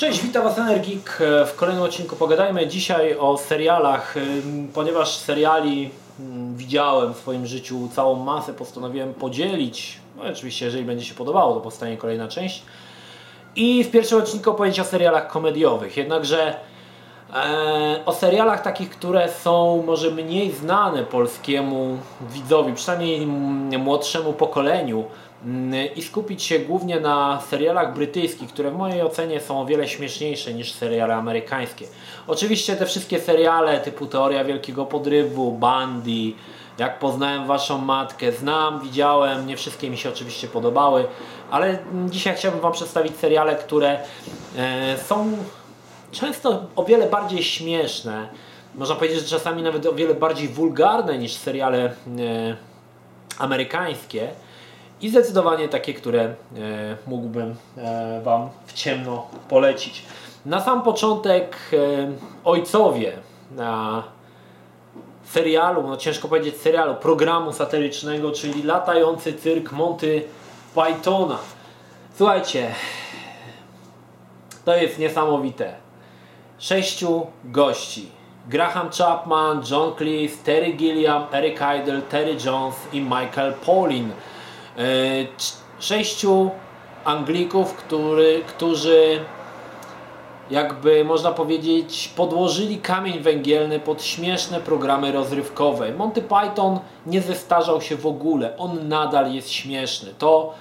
Cześć, witam Was Energik. W kolejnym odcinku pogadajmy dzisiaj o serialach, ponieważ seriali mm, widziałem w swoim życiu całą masę, postanowiłem podzielić. No oczywiście, jeżeli będzie się podobało, to powstanie kolejna część. I w pierwszym odcinku opowiedzieć o serialach komediowych. Jednakże e, o serialach takich, które są może mniej znane polskiemu widzowi, przynajmniej młodszemu pokoleniu i skupić się głównie na serialach brytyjskich, które w mojej ocenie są o wiele śmieszniejsze niż seriale amerykańskie. Oczywiście te wszystkie seriale typu Teoria Wielkiego Podrywu, Bandy, Jak poznałem Waszą Matkę, znam, widziałem, nie wszystkie mi się oczywiście podobały, ale dzisiaj chciałbym Wam przedstawić seriale, które e, są często o wiele bardziej śmieszne, można powiedzieć, że czasami nawet o wiele bardziej wulgarne niż seriale e, amerykańskie i zdecydowanie takie, które e, mógłbym e, Wam w ciemno polecić. Na sam początek e, ojcowie serialu, no ciężko powiedzieć serialu, programu satyrycznego, czyli latający cyrk Monty Pythona. Słuchajcie, to jest niesamowite. Sześciu gości. Graham Chapman, John Cleese, Terry Gilliam, Eric Idle, Terry Jones i Michael Paulin. E, sześciu Anglików, który, którzy jakby można powiedzieć podłożyli kamień węgielny pod śmieszne programy rozrywkowe. Monty Python nie zestarzał się w ogóle, on nadal jest śmieszny. To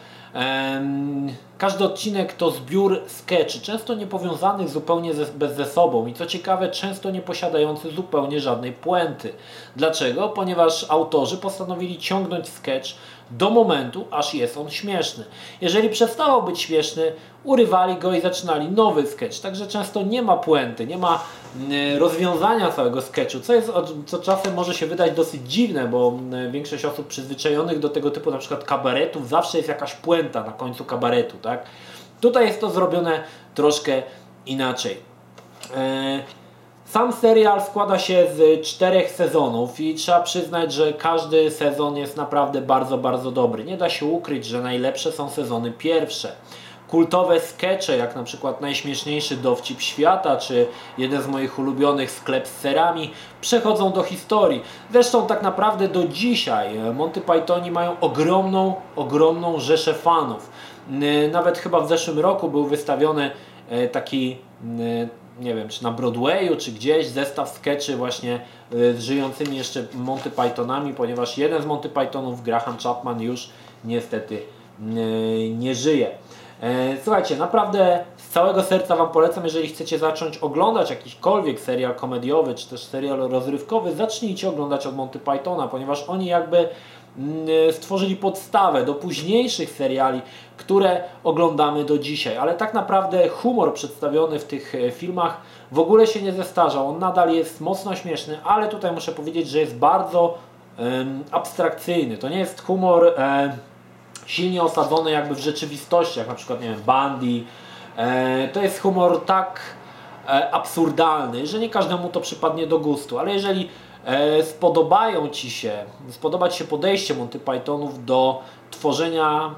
każdy odcinek to zbiór sketchy, często niepowiązanych zupełnie ze, bez ze sobą i co ciekawe, często nie posiadający zupełnie żadnej puenty. Dlaczego? Ponieważ autorzy postanowili ciągnąć sketch do momentu, aż jest on śmieszny. Jeżeli przestawał być śmieszny, urywali go i zaczynali nowy sketch. Także często nie ma puenty, nie ma mm, rozwiązania całego sketchu, co, jest, co czasem może się wydać dosyć dziwne, bo mm, większość osób przyzwyczajonych do tego typu na przykład kabaretów zawsze jest jakaś puenta na końcu kabaretu. Tak? Tutaj jest to zrobione troszkę inaczej. E, sam serial składa się z czterech sezonów i trzeba przyznać, że każdy sezon jest naprawdę bardzo, bardzo dobry. Nie da się ukryć, że najlepsze są sezony pierwsze. Kultowe skecze, jak na przykład najśmieszniejszy dowcip świata, czy jeden z moich ulubionych sklep z serami, przechodzą do historii. Zresztą tak naprawdę do dzisiaj Monty Pythoni mają ogromną, ogromną rzeszę fanów. Nawet chyba w zeszłym roku był wystawiony e, taki nie wiem, czy na Broadwayu, czy gdzieś zestaw skeczy właśnie y, z żyjącymi jeszcze Monty Pythonami, ponieważ jeden z Monty Pythonów, Graham Chapman, już niestety nie żyje. E, słuchajcie, naprawdę z całego serca Wam polecam, jeżeli chcecie zacząć oglądać jakikolwiek serial komediowy, czy też serial rozrywkowy, zacznijcie oglądać od Monty Pythona, ponieważ oni jakby e, stworzyli podstawę do późniejszych seriali, które oglądamy do dzisiaj. Ale tak naprawdę humor przedstawiony w tych e, filmach w ogóle się nie zestarzał. On nadal jest mocno śmieszny, ale tutaj muszę powiedzieć, że jest bardzo um, abstrakcyjny. To nie jest humor um, silnie osadzony jakby w rzeczywistości, jak na przykład nie wiem, Bandy. To jest humor tak absurdalny, że nie każdemu to przypadnie do gustu, ale jeżeli e, spodobają Ci się, spodobać się podejście Monty Pythonów do tworzenia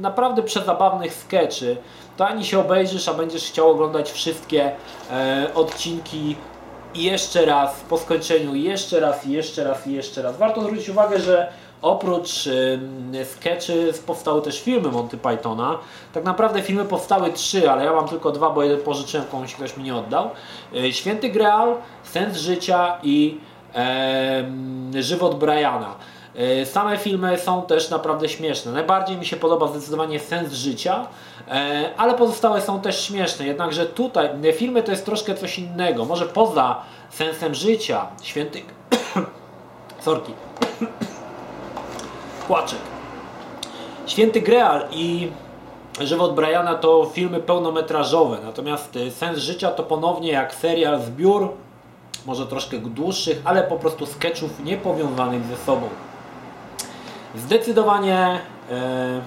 naprawdę przezabawnych skeczy, to ani się obejrzysz, a będziesz chciał oglądać wszystkie e, odcinki jeszcze raz po skończeniu, jeszcze raz, jeszcze raz, jeszcze raz. Warto zwrócić uwagę, że oprócz y, sketchy powstały też filmy Monty Pythona. Tak naprawdę filmy powstały trzy, ale ja mam tylko dwa, bo jeden pożyczyłem komuś, ktoś mi nie oddał. Y, Święty Graal, Sens Życia i żywot Briana. E, same filmy są też naprawdę śmieszne. Najbardziej mi się podoba zdecydowanie sens życia, e, ale pozostałe są też śmieszne. Jednakże tutaj filmy to jest troszkę coś innego. Może poza sensem życia, święty. Sorki. Płaczek. Święty Greal i Żywot Briana to filmy pełnometrażowe, natomiast e, Sens Życia to ponownie jak serial zbiór może troszkę dłuższych, ale po prostu sketchów niepowiązanych ze sobą. Zdecydowanie e,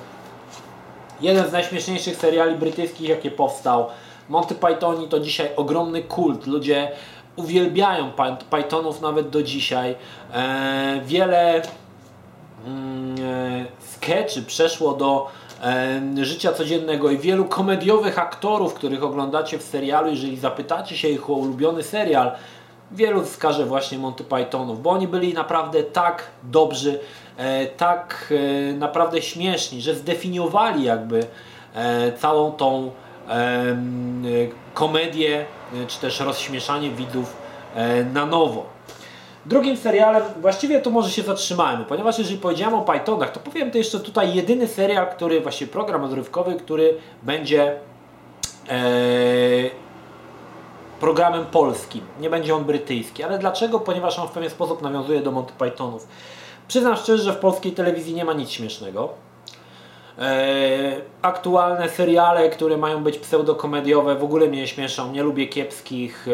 jeden z najśmieszniejszych seriali brytyjskich, jakie powstał. Monty Pythoni to dzisiaj ogromny kult. Ludzie uwielbiają Pythonów nawet do dzisiaj. E, wiele mm, e, sketchy przeszło do życia codziennego i wielu komediowych aktorów, których oglądacie w serialu, jeżeli zapytacie się ich o ulubiony serial, wielu wskaże właśnie Monty Pythonów, bo oni byli naprawdę tak dobrzy, e, tak e, naprawdę śmieszni, że zdefiniowali jakby e, całą tą komedię, czy też rozśmieszanie widzów na nowo. Drugim serialem, właściwie tu może się zatrzymałem, ponieważ jeżeli powiedziałem o Pythonach, to powiem to jeszcze tutaj jedyny serial, który, właśnie program odrywkowy, który będzie programem polskim. Nie będzie on brytyjski. Ale dlaczego? Ponieważ on w pewien sposób nawiązuje do Monty Pythonów. Przyznam szczerze, że w polskiej telewizji nie ma nic śmiesznego. E, aktualne seriale, które mają być pseudokomediowe, w ogóle mnie śmieszą. Nie lubię kiepskich, e,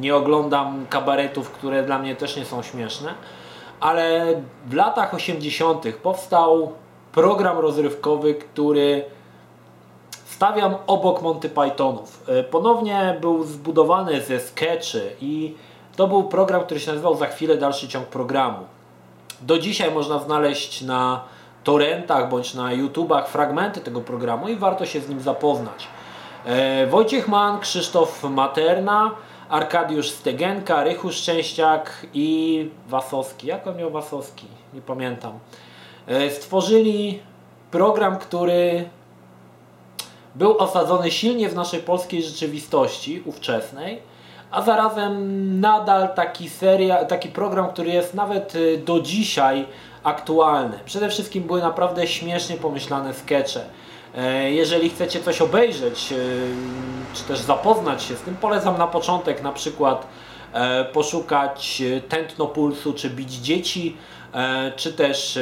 nie oglądam kabaretów, które dla mnie też nie są śmieszne. Ale w latach 80. powstał program rozrywkowy, który stawiam obok Monty Pythonów. E, ponownie był zbudowany ze sketchy i to był program, który się nazywał Za chwilę dalszy ciąg programu. Do dzisiaj można znaleźć na torrentach bądź na YouTubach fragmenty tego programu i warto się z nim zapoznać. E, Wojciech Mann, Krzysztof Materna, Arkadiusz Stegenka, Rychu Szczęściak i Wasowski. Jak on miał Wasowski? Nie pamiętam. E, stworzyli program, który był osadzony silnie w naszej polskiej rzeczywistości ówczesnej, a zarazem nadal taki seria, taki program, który jest nawet y, do dzisiaj aktualny. Przede wszystkim były naprawdę śmiesznie pomyślane skecze. E, jeżeli chcecie coś obejrzeć, y, czy też zapoznać się z tym, polecam na początek na przykład e, poszukać y, Tętno Pulsu, czy Bić Dzieci, e, czy też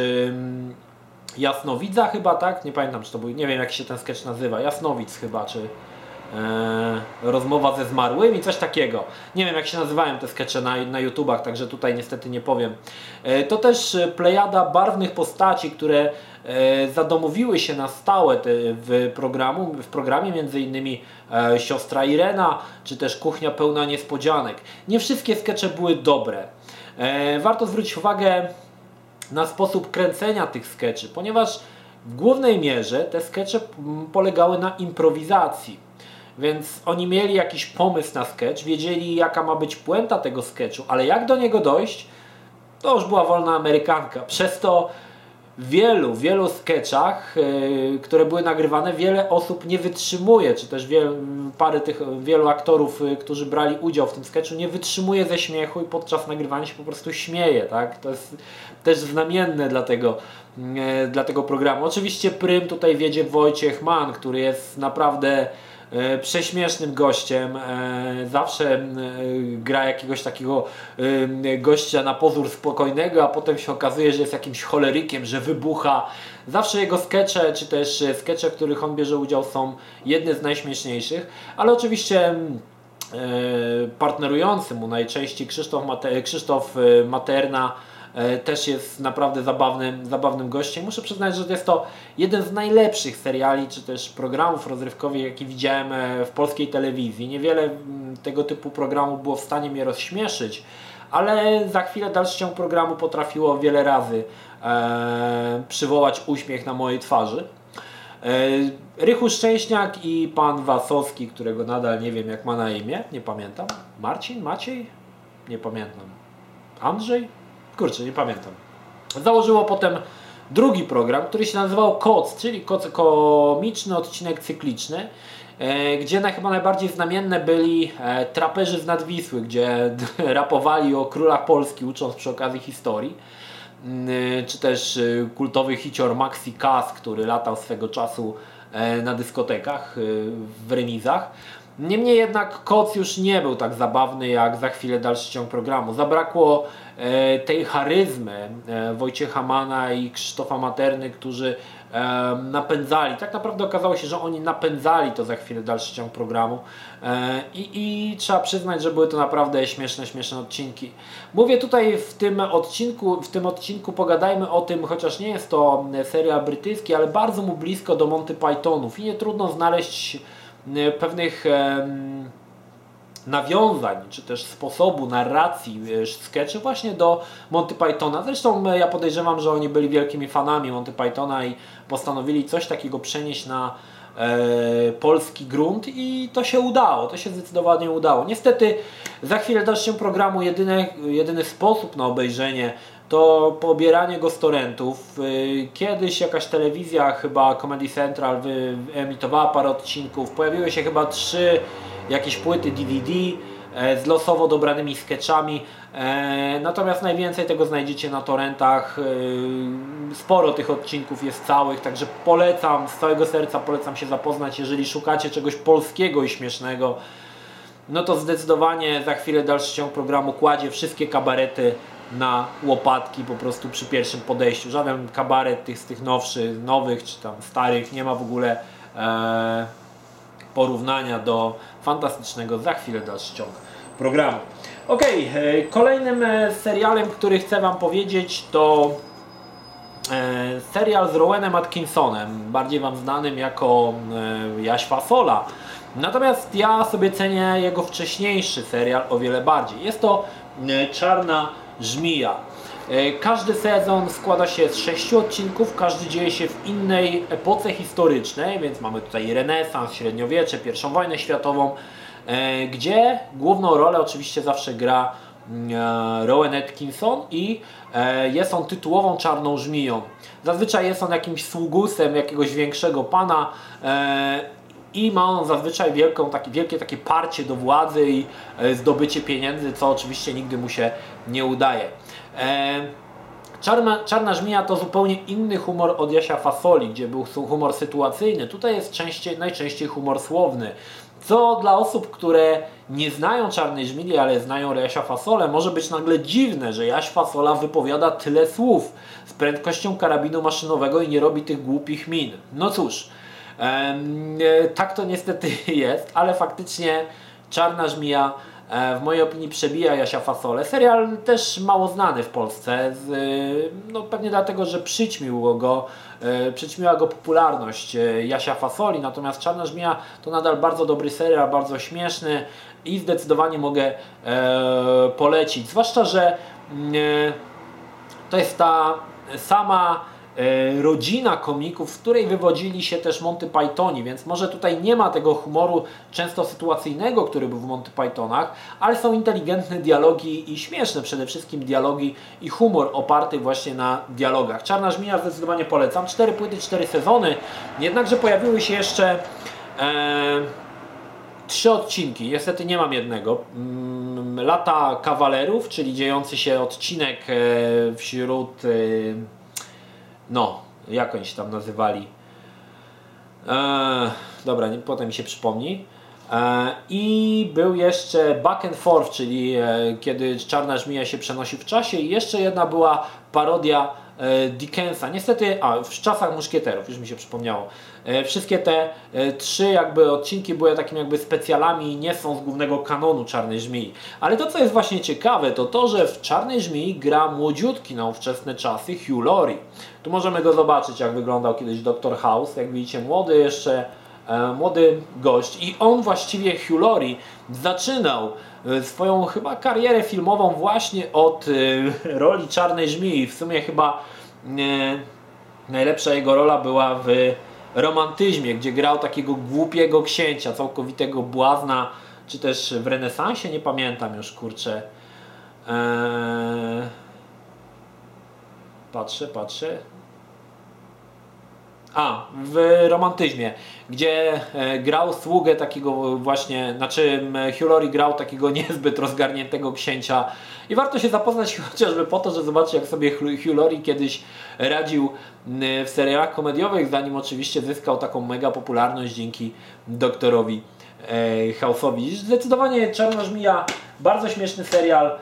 Jasnowidza chyba, tak? Nie pamiętam, czy to był, nie wiem jak się ten sketch nazywa, Jasnowidz chyba, czy e, Rozmowa ze zmarłymi, coś takiego. Nie wiem jak się nazywają te skecze na, na YouTubach, także tutaj niestety nie powiem. E, to też plejada barwnych postaci, które e, zadomowiły się na stałe w, programu, w programie, między innymi e, Siostra Irena, czy też Kuchnia pełna niespodzianek. Nie wszystkie skecze były dobre. E, warto zwrócić uwagę na sposób kręcenia tych skeczy, ponieważ w głównej mierze te skecze polegały na improwizacji. Więc oni mieli jakiś pomysł na sketch, wiedzieli jaka ma być puenta tego sketchu, ale jak do niego dojść, to już była wolna amerykanka. Przez to wielu, wielu sketchach, yy, które były nagrywane, wiele osób nie wytrzymuje, czy też parę tych, wielu aktorów, yy, którzy brali udział w tym sketchu, nie wytrzymuje ze śmiechu i podczas nagrywania się po prostu śmieje. Tak? To jest też znamienne dla tego, yy, dla tego programu. Oczywiście prym tutaj wiedzie Wojciech Mann, który jest naprawdę E, prześmiesznym gościem. E, zawsze e, gra jakiegoś takiego gościa na pozór spokojnego, a potem się okazuje, że jest jakimś cholerykiem, że wybucha. Zawsze jego skecze, czy też skecze, w których on bierze udział, są jedne z najśmieszniejszych, ale oczywiście partnerujący mu najczęściej Krzysztof, Krzysztof Materna E, też jest naprawdę zabawnym, zabawnym gościem. Muszę przyznać, że jest to jeden z najlepszych seriali, czy też programów rozrywkowych, jaki widziałem e, w polskiej telewizji. Niewiele mm, tego typu programów było w stanie mnie rozśmieszyć, ale za chwilę dalszy ciąg programu potrafiło wiele razy e, przywołać uśmiech na mojej twarzy. E, Rychu Szczęśniak i pan Wasowski, którego nadal nie wiem jak ma na imię, nie pamiętam. Marcin? Maciej? Nie pamiętam. Andrzej? Kurczę, nie pamiętam. Założyło potem drugi program, który się nazywał KOC, czyli komiczny odcinek cykliczny, e, gdzie na, chyba najbardziej znamienne byli e, traperzy z Nadwisły, gdzie rapowali o królach Polski, ucząc przy okazji historii. Mm, e, czy też kultowy hicior Maxi Kas, który latał swego czasu na dyskotekach w remizach. Niemniej jednak koc już nie był tak zabawny jak za chwilę dalszy ciąg programu. Zabrakło e, tej charyzmy e, Wojciecha Mana i Krzysztofa Materny, którzy e, napędzali. Tak naprawdę okazało się, że oni napędzali to za chwilę dalszy ciąg programu e, i, i trzeba przyznać, że były to naprawdę śmieszne, śmieszne odcinki. Mówię tutaj w tym odcinku, w tym odcinku pogadajmy o tym, chociaż nie jest to serial brytyjski, ale bardzo mu blisko do Monty Pythonów i nie trudno znaleźć pewnych nawiązań, czy też sposobu narracji sketchy właśnie do Monty Pythona. Zresztą ja podejrzewam, że oni byli wielkimi fanami Monty Pythona i postanowili coś takiego przenieść na e, polski grunt i to się udało, to się zdecydowanie udało. Niestety za chwilę dalszym programu jedyny, jedyny sposób na obejrzenie to pobieranie go z torrentów. Y, kiedyś jakaś telewizja, chyba Comedy Central, wyemitowała parę odcinków. Pojawiły się chyba trzy jakieś płyty DVD e, z losowo dobranymi sketchami. E, natomiast najwięcej tego znajdziecie na torrentach. E, sporo tych odcinków jest całych, także polecam, z całego serca polecam się zapoznać, jeżeli szukacie czegoś polskiego i śmiesznego. No to zdecydowanie za chwilę dalszy ciąg programu kładzie wszystkie kabarety na łopatki po prostu przy pierwszym podejściu. Żaden kabaret tych z tych nowszych, nowych czy tam starych nie ma w ogóle e, porównania do fantastycznego za chwilę dalszy ciąg programu. Ok, e, kolejnym e, serialem, który chcę Wam powiedzieć to e, serial z Rowenem Atkinsonem, bardziej Wam znanym jako Jaś Fasola. Natomiast ja sobie cenię jego wcześniejszy serial o wiele bardziej. Jest to Czarna Żmija. E, każdy sezon składa się z sześciu odcinków, każdy dzieje się w innej epoce historycznej, więc mamy tutaj renesans, średniowiecze, pierwszą wojnę światową, e, gdzie główną rolę oczywiście zawsze gra mm, e, Rowan Atkinson i jest on tytułową czarną żmiją. Zazwyczaj jest on jakimś sługusem jakiegoś większego pana i ma on zazwyczaj wielką, taki, wielkie takie parcie do władzy i e, zdobycie pieniędzy, co oczywiście nigdy mu się nie udaje. E, Czarna, Czarna Żmija to zupełnie inny humor od Jasia Fasoli, gdzie był humor sytuacyjny. Tutaj jest częściej, najczęściej humor słowny. Co dla osób, które nie znają Czarnej Żmili, ale znają Jasia Fasolę, może być nagle dziwne, że Jaś Fasola wypowiada tyle słów z prędkością karabinu maszynowego i nie robi tych głupich min. No cóż, tak to niestety jest, ale faktycznie Czarna Żmija e, w mojej opinii przebija Jasia Fasolę. Serial też mało znany w Polsce, no pewnie dlatego, że przyćmił go, e, przyćmiła go popularność Jasia Fasoli, natomiast Czarna Żmija to nadal bardzo dobry serial, bardzo śmieszny i zdecydowanie mogę polecić. Zwłaszcza, że mm, to jest ta sama E, rodzina komików, z której wywodzili się też Monty Pythoni, więc może tutaj nie ma tego humoru często sytuacyjnego, który był w Monty Pythonach, ale są inteligentne dialogi i śmieszne przede wszystkim dialogi i humor oparty właśnie na dialogach. Czarna Żmija zdecydowanie polecam. Cztery płyty, cztery sezony, jednakże pojawiły się jeszcze e, trzy odcinki. Niestety nie mam jednego. Mm, Lata Kawalerów, czyli dziejący się odcinek e, wśród e, no, jak oni się tam nazywali? Eee, dobra, potem mi się przypomni. Eee, I był jeszcze Back and Forth, czyli e, kiedy Czarna Żmija się przenosi w czasie i jeszcze jedna była parodia Dickensa. Niestety, a w czasach muszkieterów, już mi się przypomniało. E, wszystkie te e, trzy jakby odcinki były takimi jakby specjalami i nie są z głównego kanonu Czarnej Żmii. Ale to co jest właśnie ciekawe to to, że w Czarnej Żmii gra młodziutki na ówczesne czasy Hugh Laurie. Tu możemy go zobaczyć jak wyglądał kiedyś Dr. House. Jak widzicie młody jeszcze e, młody gość i on właściwie Hugh Laurie zaczynał swoją chyba karierę filmową właśnie od roli Czarnej Żmii. W sumie chyba najlepsza jego rola była w romantyzmie, gdzie grał takiego głupiego księcia, całkowitego błazna, czy też w renesansie, nie pamiętam już, kurczę. Patrzę, patrzę. A, w romantyzmie, gdzie e, grał sługę takiego właśnie, znaczy Laurie grał takiego niezbyt rozgarniętego księcia i warto się zapoznać chociażby po to, że zobaczyć jak sobie Laurie kiedyś radził w serialach komediowych, zanim oczywiście zyskał taką mega popularność dzięki doktorowi e, House'owi. Zdecydowanie Czarna Żmija, bardzo śmieszny serial,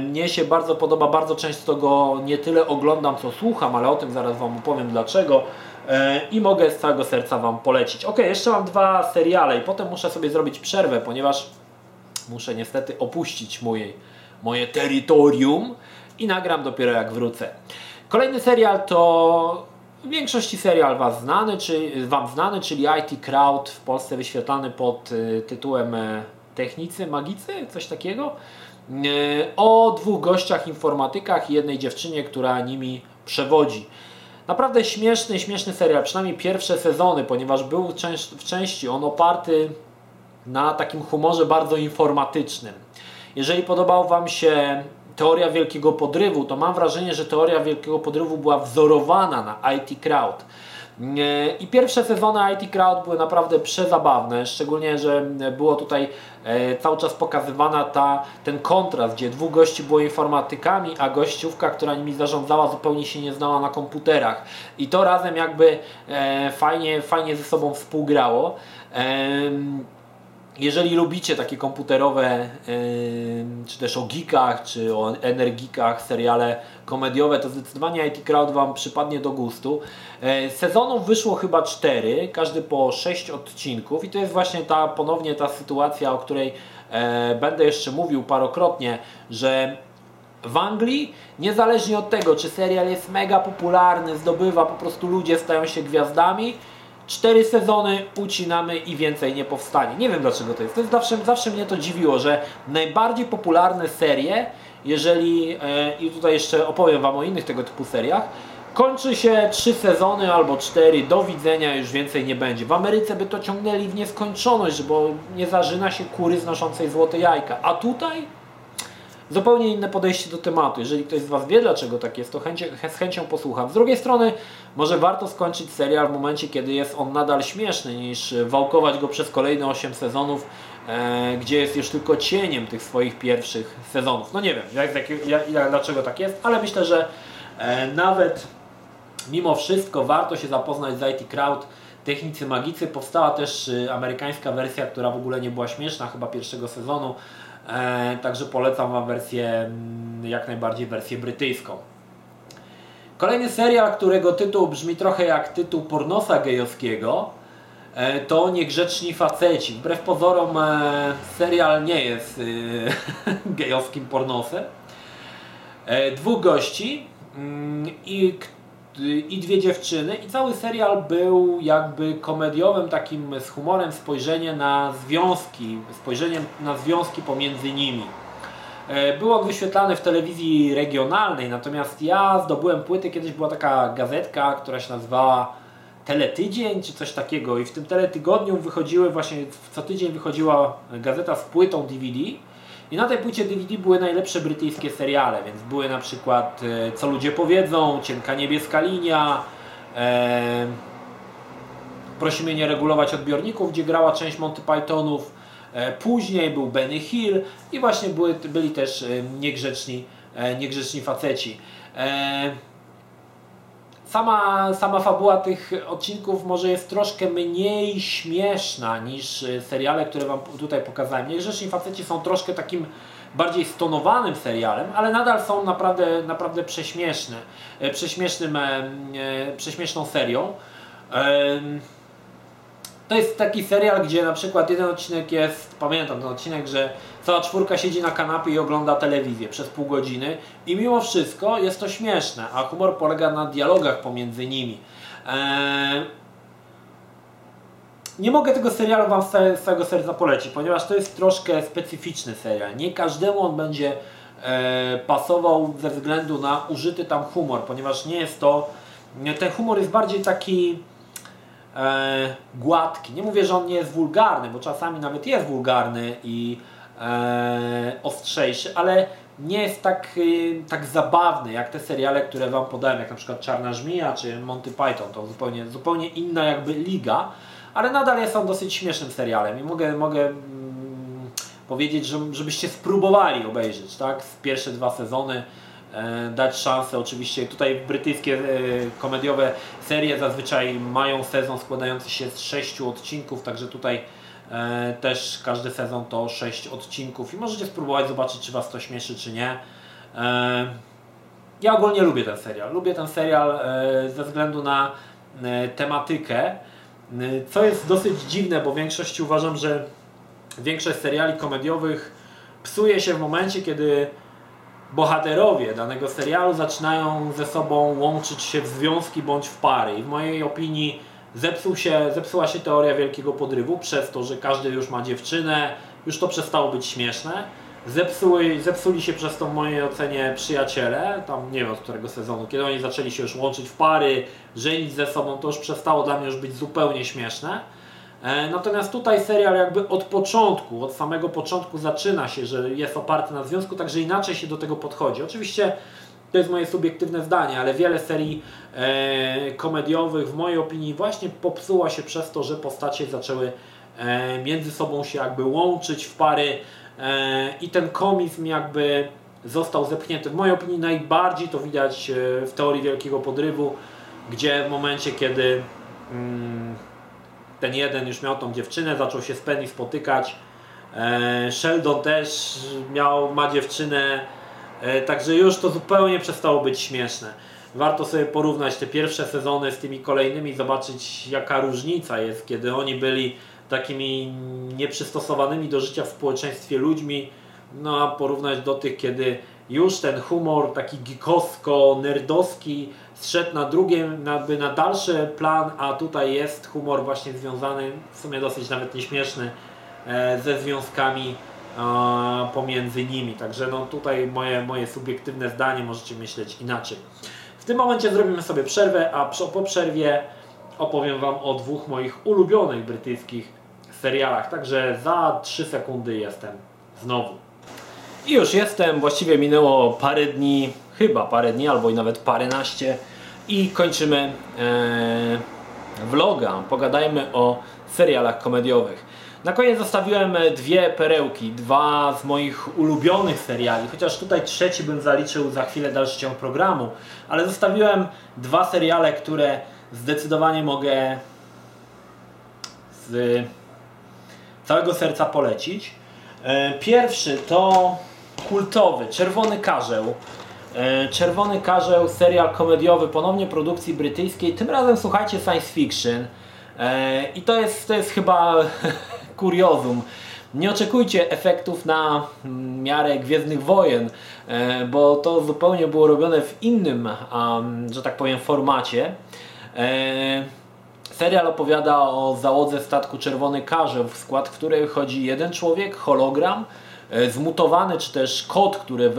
mnie się bardzo podoba, bardzo często go nie tyle oglądam, co słucham, ale o tym zaraz Wam opowiem dlaczego e, i mogę z całego serca Wam polecić. Ok, jeszcze mam dwa seriale i potem muszę sobie zrobić przerwę, ponieważ muszę niestety opuścić moje, moje terytorium i nagram dopiero jak wrócę. Kolejny serial to w większości serial was znany, czy, Wam znany, czyli IT Crowd, w Polsce wyświetlany pod y, tytułem e, technicy, magicy, coś takiego. O dwóch gościach informatykach i jednej dziewczynie, która nimi przewodzi. Naprawdę śmieszny, śmieszny serial, przynajmniej pierwsze sezony, ponieważ był w części on oparty na takim humorze bardzo informatycznym. Jeżeli podobał Wam się teoria wielkiego podrywu, to mam wrażenie, że teoria wielkiego podrywu była wzorowana na IT Crowd. I pierwsze sezony IT Crowd były naprawdę przezabawne, szczególnie, że było tutaj e, cały czas pokazywana ta, ten kontrast, gdzie dwóch gości było informatykami, a gościówka, która nimi zarządzała zupełnie się nie znała na komputerach. I to razem jakby e, fajnie, fajnie ze sobą współgrało. Jeżeli lubicie takie komputerowe, czy też o geekach, czy o energikach, seriale komediowe, to zdecydowanie IT Crowd Wam przypadnie do gustu. E, sezonów wyszło chyba cztery, każdy po sześć odcinków i to jest właśnie ta ponownie ta sytuacja, o której e, będę jeszcze mówił parokrotnie, że w Anglii, niezależnie od tego, czy serial jest mega popularny, zdobywa, po prostu ludzie stają się gwiazdami, cztery sezony ucinamy i więcej nie powstanie. Nie wiem dlaczego to jest. To jest zawsze, zawsze mnie to dziwiło, że najbardziej popularne serie, jeżeli, e, i tutaj jeszcze opowiem Wam o innych tego typu seriach, kończy się trzy sezony albo cztery, do widzenia już więcej nie będzie. W Ameryce by to ciągnęli w nieskończoność, bo nie zażyna się kury znoszącej złote jajka. A tutaj zupełnie inne podejście do tematu. Jeżeli ktoś z Was wie, dlaczego tak jest, to chęci, z chęcią posłucham. Z drugiej strony, może warto skończyć serial w momencie, kiedy jest on nadal śmieszny, niż wałkować go przez kolejne 8 sezonów, e, gdzie jest już tylko cieniem tych swoich pierwszych sezonów. No nie wiem, jak, jak, jak, dlaczego tak jest, ale myślę, że e, nawet mimo wszystko warto się zapoznać z IT Crowd. Technicy Magicy. Powstała też y, amerykańska wersja, która w ogóle nie była śmieszna, chyba pierwszego sezonu. E, także polecam Wam wersję, mm, jak najbardziej wersję brytyjską. Kolejny serial, którego tytuł brzmi trochę jak tytuł pornosa gejowskiego, e, to Niegrzeczni Faceci. Wbrew pozorom e, serial nie jest gejowskim pornosem. Dwóch gości mm, i i dwie dziewczyny i cały serial był jakby komediowym takim z humorem spojrzenie na związki, spojrzeniem na związki pomiędzy nimi. E, był on w telewizji regionalnej, natomiast ja zdobyłem płyty, kiedyś była taka gazetka, która się nazywała Teletydzień czy coś takiego i w tym teletygodniu wychodziły właśnie, co tydzień wychodziła gazeta z płytą DVD i na tej płycie DVD były najlepsze brytyjskie seriale, więc były na przykład e, Co ludzie powiedzą, Cienka niebieska linia, e, Prosimy nie regulować odbiorników, gdzie grała część Monty Pythonów. E, później był Benny Hill i właśnie były, byli też e, niegrzeczni, e, niegrzeczni faceci. Sama, sama fabuła tych odcinków może jest troszkę mniej śmieszna niż seriale, które Wam tutaj pokazałem. Niegrzeczni faceci są troszkę takim bardziej stonowanym serialem, ale nadal są naprawdę, naprawdę prześmieszne, prześmiesznym, prześmieszną serią. To jest taki serial, gdzie na przykład jeden odcinek jest, pamiętam ten odcinek, że cała czwórka siedzi na kanapie i ogląda telewizję przez pół godziny i mimo wszystko jest to śmieszne, a humor polega na dialogach pomiędzy nimi. Eee... Nie mogę tego serialu Wam z całego serca polecić, ponieważ to jest troszkę specyficzny serial. Nie każdemu on będzie e, pasował ze względu na użyty tam humor, ponieważ nie jest to. Ten humor jest bardziej taki e, gładki. Nie mówię, że on nie jest wulgarny, bo czasami nawet jest wulgarny i e, ostrzejszy, ale nie jest tak, e, tak zabawny jak te seriale, które Wam podałem, jak na przykład Czarna Żmija czy Monty Python. To zupełnie, zupełnie inna jakby liga, ale nadal jest on dosyć śmiesznym serialem i mogę, mogę mm, powiedzieć, że, żebyście spróbowali obejrzeć tak? pierwsze dwa sezony. E, dać szansę. Oczywiście tutaj brytyjskie e, komediowe serie zazwyczaj mają sezon składający się z sześciu odcinków, także tutaj e, też każdy sezon to sześć odcinków i możecie spróbować zobaczyć, czy Was to śmieszy, czy nie. Ja ogólnie lubię ten serial. Lubię ten serial ze względu na tematykę, co jest dosyć dziwne, bo w większości uważam, że większość seriali komediowych psuje się w momencie, kiedy bohaterowie danego serialu zaczynają ze sobą łączyć się w związki bądź w pary. I w mojej opinii zepsuł się, zepsuła się teoria wielkiego podrywu przez to, że każdy już ma dziewczynę, już to przestało być śmieszne. Zepsuły, zepsuli się przez to w mojej ocenie przyjaciele, tam nie wiem od którego sezonu, kiedy oni zaczęli się już łączyć w pary, żenić ze sobą, to już przestało dla mnie już być zupełnie śmieszne. E, natomiast tutaj serial jakby od początku, od samego początku zaczyna się, że jest oparty na związku, także inaczej się do tego podchodzi. Oczywiście to jest moje subiektywne zdanie, ale wiele serii e, komediowych w mojej opinii właśnie popsuła się przez to, że postacie zaczęły e, między sobą się jakby łączyć w pary e, i ten komizm jakby został zepchnięty. W mojej opinii najbardziej to widać e, w teorii Wielkiego Podrywu, gdzie w momencie, kiedy mm, ten jeden już miał tą dziewczynę, zaczął się z Penny spotykać, e, Sheldon też miał, ma dziewczynę, E, także już to zupełnie przestało być śmieszne. Warto sobie porównać te pierwsze sezony z tymi kolejnymi, zobaczyć jaka różnica jest, kiedy oni byli takimi nieprzystosowanymi do życia w społeczeństwie ludźmi, no a porównać do tych, kiedy już ten humor taki geekowsko-nerdowski zszedł na drugie, na dalszy plan, a tutaj jest humor właśnie związany, w sumie dosyć nawet nieśmieszny, e, ze związkami pomiędzy nimi. Także no tutaj moje, moje subiektywne zdanie możecie myśleć inaczej. W tym momencie zrobimy sobie przerwę, a po przerwie opowiem Wam o dwóch moich ulubionych brytyjskich serialach. Także za 3 sekundy jestem znowu. I już jestem, właściwie minęło parę dni, chyba parę dni, albo i nawet paręnaście i kończymy ee, vloga. Pogadajmy o serialach komediowych. Na koniec zostawiłem e, dwie perełki, dwa z moich ulubionych seriali, chociaż tutaj trzeci bym zaliczył za chwilę dalszy ciąg programu, ale zostawiłem dwa seriale, które zdecydowanie mogę z całego serca polecić. E, pierwszy to kultowy Czerwony Karzeł. E, Czerwony Karzeł, serial komediowy, ponownie produkcji brytyjskiej, tym razem słuchajcie science fiction. I to jest, to jest chyba kuriozum. Nie oczekujcie efektów na miarę Gwiezdnych Wojen, e, bo to zupełnie było robione w innym, że tak powiem, formacie. E, serial opowiada o załodze statku Czerwony Karzeł, w skład której wchodzi jeden człowiek, hologram, e, zmutowany, czy też kot, który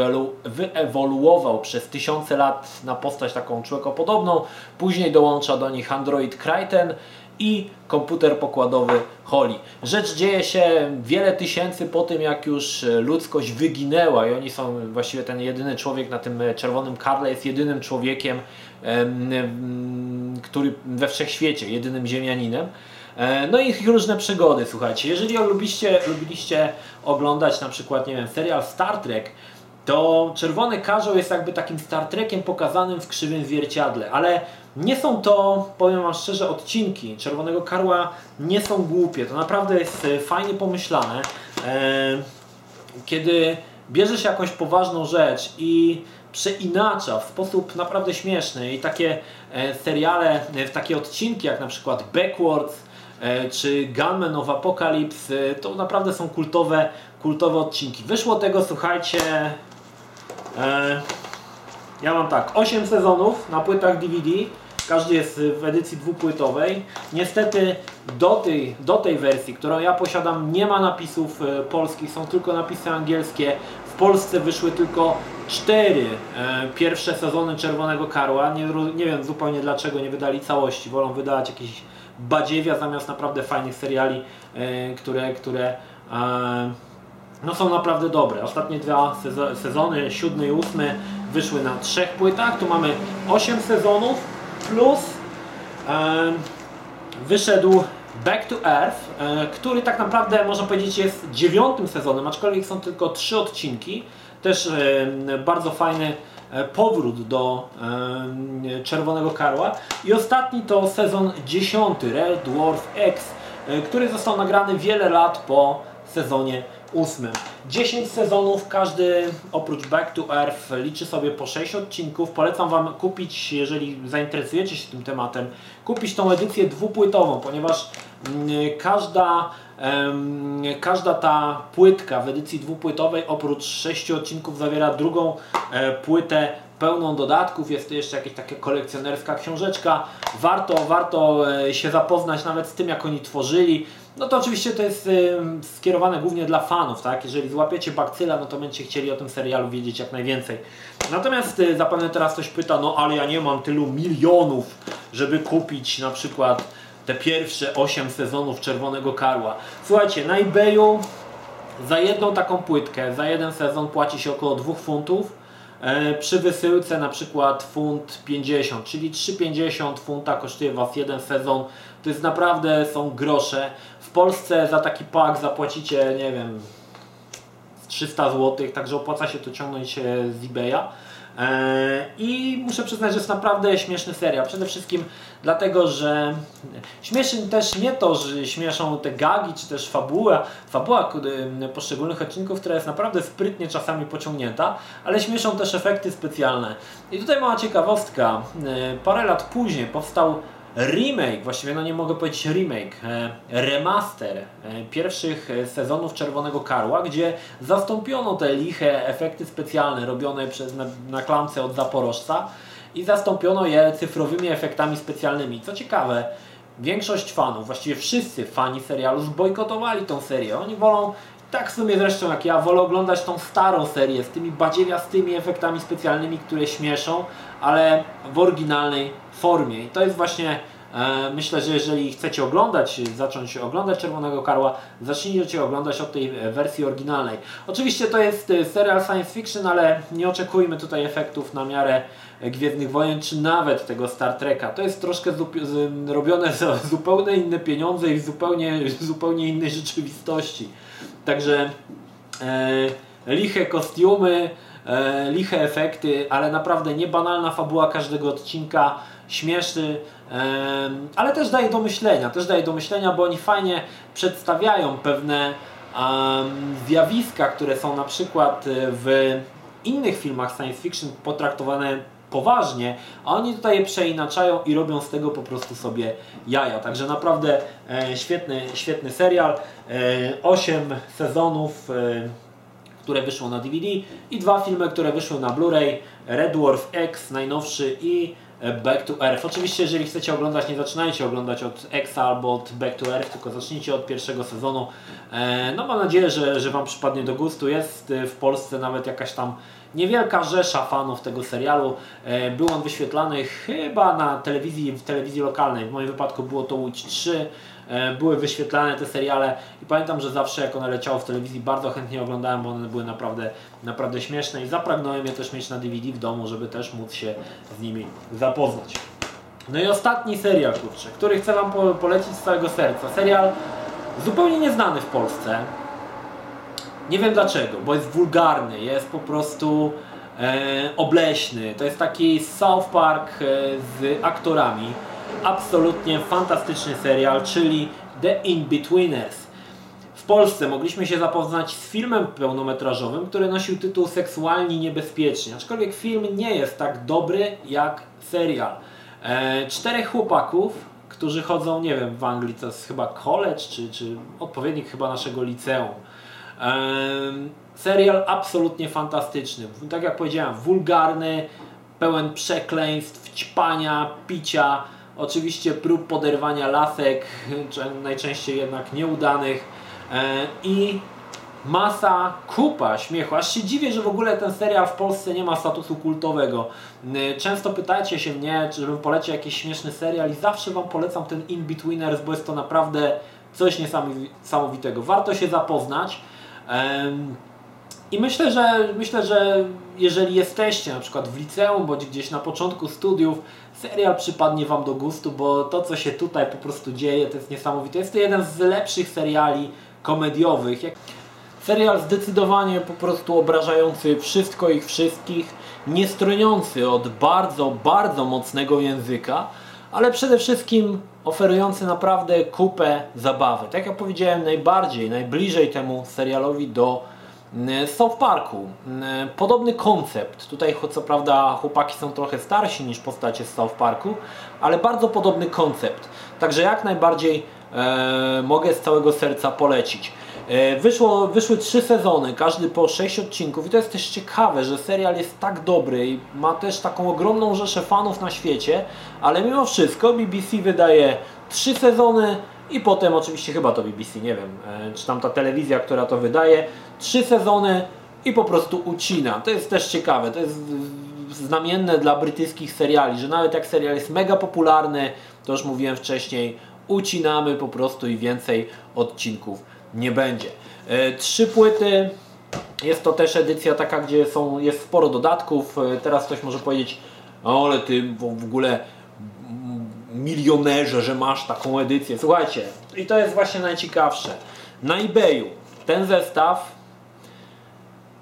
wyewoluował przez tysiące lat na postać taką człowiekopodobną. Później dołącza do nich android Kryten i komputer pokładowy Holly. Rzecz dzieje się wiele tysięcy po tym, jak już e, ludzkość wyginęła i oni są, właściwie ten jedyny człowiek na tym e, czerwonym karle jest jedynym człowiekiem, który we wszechświecie, jedynym ziemianinem. E, no i ich różne przygody, słuchajcie. Jeżeli lubiliście, lubiliście oglądać na przykład, nie wiem, serial Star Trek, to Czerwony Karzeł jest jakby takim Star Trekiem pokazanym w krzywym zwierciadle, ale nie są to, powiem Wam szczerze, odcinki Czerwonego Karła nie są głupie. To naprawdę jest e, fajnie pomyślane. E, kiedy bierze się jakąś poważną rzecz i przeinacza w sposób naprawdę śmieszny i takie seriale, takie odcinki jak na przykład Backwards czy Gunman of Apocalypse to naprawdę są kultowe, kultowe odcinki. Wyszło tego, słuchajcie, ja mam tak, 8 sezonów na płytach DVD. Każdy jest w edycji dwupłytowej. Niestety do tej, do tej wersji, którą ja posiadam, nie ma napisów e, polskich, są tylko napisy angielskie. Polsce wyszły tylko cztery e, pierwsze sezony Czerwonego Karła. Nie, nie wiem zupełnie dlaczego nie wydali całości. Wolą wydać jakieś badziewia zamiast naprawdę fajnych seriali, e, które, które no są naprawdę dobre. Ostatnie dwa sezony, siódmy i ósmy, wyszły na trzech płytach. Tu mamy 8 sezonów plus e, wyszedł Back to Earth, e, który tak naprawdę można powiedzieć jest dziewiątym sezonem, aczkolwiek są tylko trzy odcinki. Też e, bardzo fajny e, powrót do Czerwonego Karła. I ostatni to sezon dziesiąty, Red Dwarf X, który został nagrany wiele lat po sezonie ósmym. 10 sezonów, każdy oprócz Back to Earth liczy sobie po 6 odcinków. Polecam Wam kupić, jeżeli zainteresujecie się tym tematem, kupić tą edycję dwupłytową, ponieważ Każda, każda ta płytka w edycji dwupłytowej oprócz sześciu odcinków zawiera drugą e, płytę pełną dodatków, jest to jeszcze jakaś taka kolekcjonerska książeczka. Warto, warto e, się zapoznać nawet z tym, jak oni tworzyli. No to oczywiście to jest skierowane głównie dla fanów, tak? Jeżeli złapiecie bakcyla, no to będziecie chcieli o tym serialu wiedzieć jak najwięcej. Natomiast y, zapewne teraz ktoś pyta, no ale ja nie mam tylu milionów, żeby kupić na przykład te pierwsze 8 sezonów Czerwonego Karła. Słuchajcie, na eBayu za jedną taką płytkę, za jeden sezon płaci się około 2 funtów. E, przy wysyłce na przykład funt 50, czyli 3,50 funta kosztuje Was jeden sezon. To jest naprawdę, są grosze. W Polsce za taki pak zapłacicie, nie wiem, 300 zł, także opłaca się to ciągnąć e, z eBaya. E, I muszę przyznać, że jest naprawdę śmieszny serial. Przede wszystkim dlatego, że śmieszy też nie to, że śmieszą te gagi, czy też fabuła, fabuła poszczególnych odcinków, która jest naprawdę sprytnie czasami pociągnięta, ale śmieszą też efekty specjalne. I tutaj mała ciekawostka. E, parę lat później powstał remake, właściwie no nie mogę powiedzieć remake, e, remaster e, pierwszych e, sezonów Czerwonego Karła, gdzie zastąpiono te liche efekty specjalne robione przez, na, na klamce od Zaporożca i zastąpiono je cyfrowymi efektami specjalnymi. Co ciekawe, większość fanów, właściwie wszyscy fani serialu zbojkotowali tą serię. Oni wolą, tak w sumie zresztą jak ja, wolę oglądać tą starą serię z tymi badziewiastymi efektami specjalnymi, które śmieszą, ale w oryginalnej formie. I to jest właśnie e, Myślę, że jeżeli chcecie oglądać, zacząć oglądać Czerwonego Karła, zacznijcie oglądać od tej wersji oryginalnej. Oczywiście to jest e, serial science fiction, ale nie oczekujmy tutaj efektów na miarę Gwiezdnych Wojen, czy nawet tego Star Treka. To jest troszkę robione za zupełnie inne pieniądze i w zupełnie, zupełnie innej rzeczywistości. Także e, liche kostiumy, e, liche efekty, ale naprawdę niebanalna fabuła każdego odcinka śmieszny, ale też daje do myślenia, też daje do myślenia, bo oni fajnie przedstawiają pewne zjawiska, które są na przykład w innych filmach science fiction potraktowane poważnie, a oni tutaj je przeinaczają i robią z tego po prostu sobie jaja. Także naprawdę e, świetny, świetny serial. E, 8 sezonów, e, które wyszło na DVD i dwa filmy, które wyszły na Blu-ray. Red Dwarf X najnowszy i Back to Earth. Oczywiście, jeżeli chcecie oglądać, nie zaczynajcie oglądać od Exa albo od Back to Earth, tylko zacznijcie od pierwszego sezonu. No mam nadzieję, że, że Wam przypadnie do gustu. Jest w Polsce nawet jakaś tam niewielka rzesza fanów tego serialu. Był on wyświetlany chyba na telewizji, w telewizji lokalnej. W moim wypadku było to Łódź 3. E, były wyświetlane te seriale i pamiętam, że zawsze jak one leciały w telewizji bardzo chętnie oglądałem, bo one były naprawdę, naprawdę śmieszne i zapragnąłem je też mieć na DVD w domu, żeby też móc się z nimi zapoznać. No i ostatni serial, kurczę, który chcę Wam polecić z całego serca. Serial zupełnie nieznany w Polsce. Nie wiem dlaczego, bo jest wulgarny, jest po prostu e, obleśny. To jest taki South Park e, z aktorami absolutnie fantastyczny serial, czyli The In-Betweeners. W Polsce mogliśmy się zapoznać z filmem pełnometrażowym, który nosił tytuł Seksualni Niebezpieczni, aczkolwiek film nie jest tak dobry jak serial. E, czterech chłopaków, którzy chodzą, nie wiem, w Anglii to jest chyba college, czy, czy odpowiednik chyba naszego liceum. Serial absolutnie fantastyczny. Tak jak powiedziałem, wulgarny, pełen przekleństw, ćpania, picia, Oczywiście prób poderwania lasek, najczęściej jednak nieudanych i masa, kupa śmiechu. Aż się dziwię, że w ogóle ten serial w Polsce nie ma statusu kultowego. Często pytacie się mnie, czy żebym polecił jakiś śmieszny serial i zawsze Wam polecam ten In-Betweeners, bo jest to naprawdę coś niesamowitego. Warto się zapoznać. I myślę, że myślę, że jeżeli jesteście na przykład w liceum bądź gdzieś na początku studiów, serial przypadnie Wam do gustu, bo to co się tutaj po prostu dzieje to jest niesamowite. Jest to jeden z lepszych seriali komediowych. Serial zdecydowanie po prostu obrażający wszystko ich wszystkich, nie stroniący od bardzo, bardzo mocnego języka, ale przede wszystkim oferujący naprawdę kupę zabawy. Tak jak powiedziałem, najbardziej, najbliżej temu serialowi do E, South Parku. E, podobny koncept. Tutaj co prawda chłopaki są trochę starsi niż postacie z South Parku, ale bardzo podobny koncept. Także jak najbardziej e, mogę z całego serca polecić. E, wyszło, wyszły trzy sezony, każdy po sześć odcinków i to jest też ciekawe, że serial jest tak dobry i ma też taką ogromną rzeszę fanów na świecie, ale mimo wszystko BBC wydaje trzy sezony i potem oczywiście chyba to BBC, nie wiem, e, czy tam ta telewizja, która to wydaje, trzy sezony i po prostu ucina. To jest też ciekawe, to jest znamienne dla brytyjskich seriali, że nawet jak serial jest mega popularny, to już mówiłem wcześniej, ucinamy po prostu i więcej odcinków nie będzie. E, trzy płyty, jest to też edycja taka, gdzie są, jest sporo dodatków. E, teraz ktoś może powiedzieć, o, ale ty w ogóle milionerze, że masz taką edycję. Słuchajcie, i to jest właśnie najciekawsze. Na eBayu ten zestaw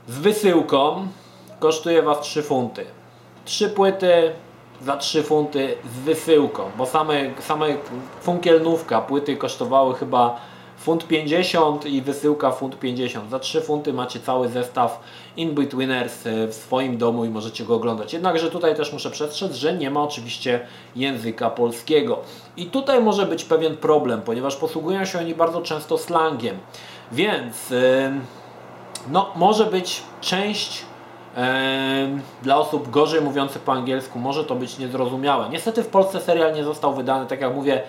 z wysyłką kosztuje Was 3 funty. 3 płyty za 3 funty z wysyłką, bo same, same funkielnówka płyty kosztowały chyba funt 50 i wysyłka funt 50. Za 3 funty macie cały zestaw In-Betweeners w swoim domu i możecie go oglądać. Jednakże tutaj też muszę przestrzec, że nie ma oczywiście języka polskiego. I tutaj może być pewien problem, ponieważ posługują się oni bardzo często slangiem. Więc no, może być część dla osób gorzej mówiących po angielsku może to być niezrozumiałe. Niestety w Polsce serial nie został wydany, tak jak mówię,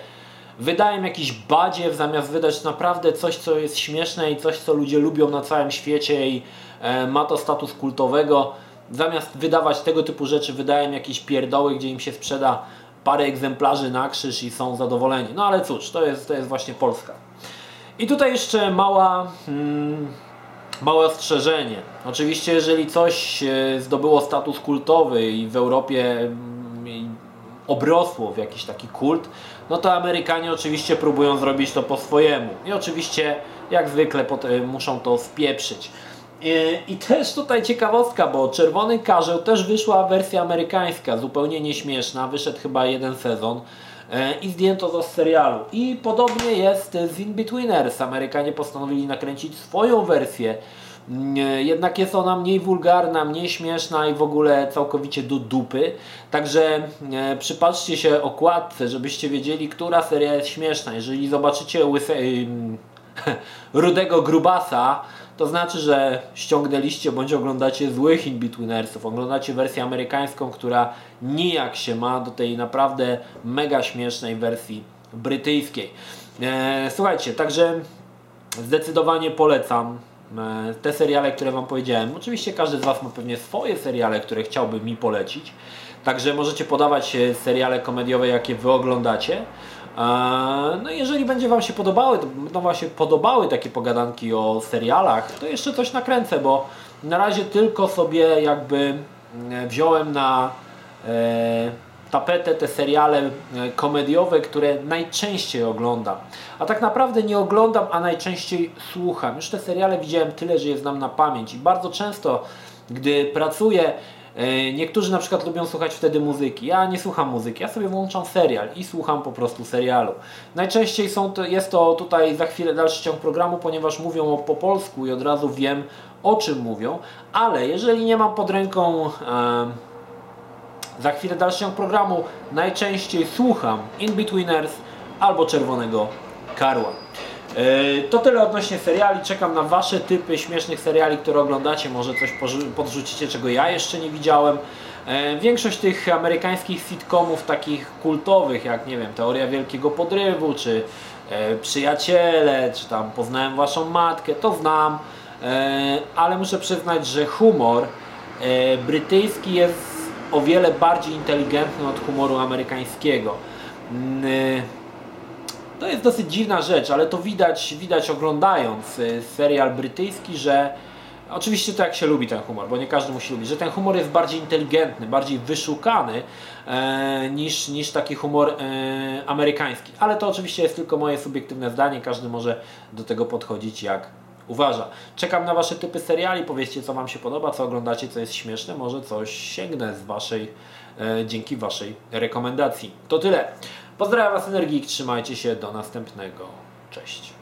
wydają jakiś badziew zamiast wydać naprawdę coś, co jest śmieszne i coś, co ludzie lubią na całym świecie i e, ma to status kultowego. Zamiast wydawać tego typu rzeczy, wydają jakieś pierdoły, gdzie im się sprzeda parę egzemplarzy na krzyż i są zadowoleni. No ale cóż, to jest, to jest właśnie Polska. I tutaj jeszcze mała... Hmm, Małe ostrzeżenie. Oczywiście, jeżeli coś e, zdobyło status kultowy i w Europie mm, obrosło w jakiś taki kult, no to Amerykanie oczywiście próbują zrobić to po swojemu. I oczywiście, jak zwykle, muszą to spieprzyć. I, I też tutaj ciekawostka, bo Czerwony Karzeł też wyszła wersja amerykańska, zupełnie nieśmieszna, wyszedł chyba jeden sezon e, i zdjęto to z serialu. I podobnie jest z In-Betweeners. Amerykanie postanowili nakręcić swoją wersję jednak jest ona mniej wulgarna, mniej śmieszna i w ogóle całkowicie do dupy. Także e, przypatrzcie się okładce, żebyście wiedzieli, która seria jest śmieszna. Jeżeli zobaczycie łyse, rudego grubasa, to znaczy, że ściągnęliście bądź oglądacie złych In-Betweenersów. Oglądacie wersję amerykańską, która nijak się ma do tej naprawdę mega śmiesznej wersji brytyjskiej. E, słuchajcie, także zdecydowanie polecam te seriale, które Wam powiedziałem. Oczywiście każdy z Was ma pewnie swoje seriale, które chciałby mi polecić. Także możecie podawać seriale komediowe, jakie Wy oglądacie. E, no jeżeli będzie Wam się podobały, będą Wam się podobały takie pogadanki o serialach, to jeszcze coś nakręcę, bo na razie tylko sobie jakby e, wziąłem na tapetę te seriale e, komediowe, które najczęściej oglądam. A tak naprawdę nie oglądam, a najczęściej słucham. Już te seriale widziałem tyle, że je znam na pamięć i bardzo często, gdy pracuję, e, Niektórzy na przykład lubią słuchać wtedy muzyki. Ja nie słucham muzyki, ja sobie włączam serial i słucham po prostu serialu. Najczęściej są to, jest to tutaj za chwilę dalszy ciąg programu, ponieważ mówią po polsku i od razu wiem o czym mówią, ale jeżeli nie mam pod ręką e, za chwilę dalszy ciąg programu najczęściej słucham In-Betweeners albo Czerwonego Karła. E, to tyle odnośnie seriali. Czekam na Wasze typy śmiesznych seriali, które oglądacie. Może coś podrzucicie, czego ja jeszcze nie widziałem. E, większość tych amerykańskich sitcomów, takich kultowych, jak nie wiem, Teoria Wielkiego Podrywu, czy e, Przyjaciele, czy tam Poznałem Waszą Matkę, to znam. Ale muszę przyznać, że humor brytyjski jest o wiele bardziej inteligentny od humoru amerykańskiego. Mm, y, to jest dosyć dziwna rzecz, ale to widać, widać oglądając y, serial brytyjski, że Oczywiście to jak się lubi ten humor, bo nie każdy musi lubić, że ten humor jest bardziej inteligentny, bardziej wyszukany e, niż, niż taki humor e, amerykański. Ale to oczywiście jest tylko moje subiektywne zdanie, każdy może do tego podchodzić jak uważa. Czekam na Wasze typy seriali, powiedzcie co Wam się podoba, co oglądacie, co jest śmieszne, może coś sięgnę z Waszej, e, dzięki Waszej rekomendacji. To tyle. Pozdrawiam Was Energik, trzymajcie się, do następnego. Cześć.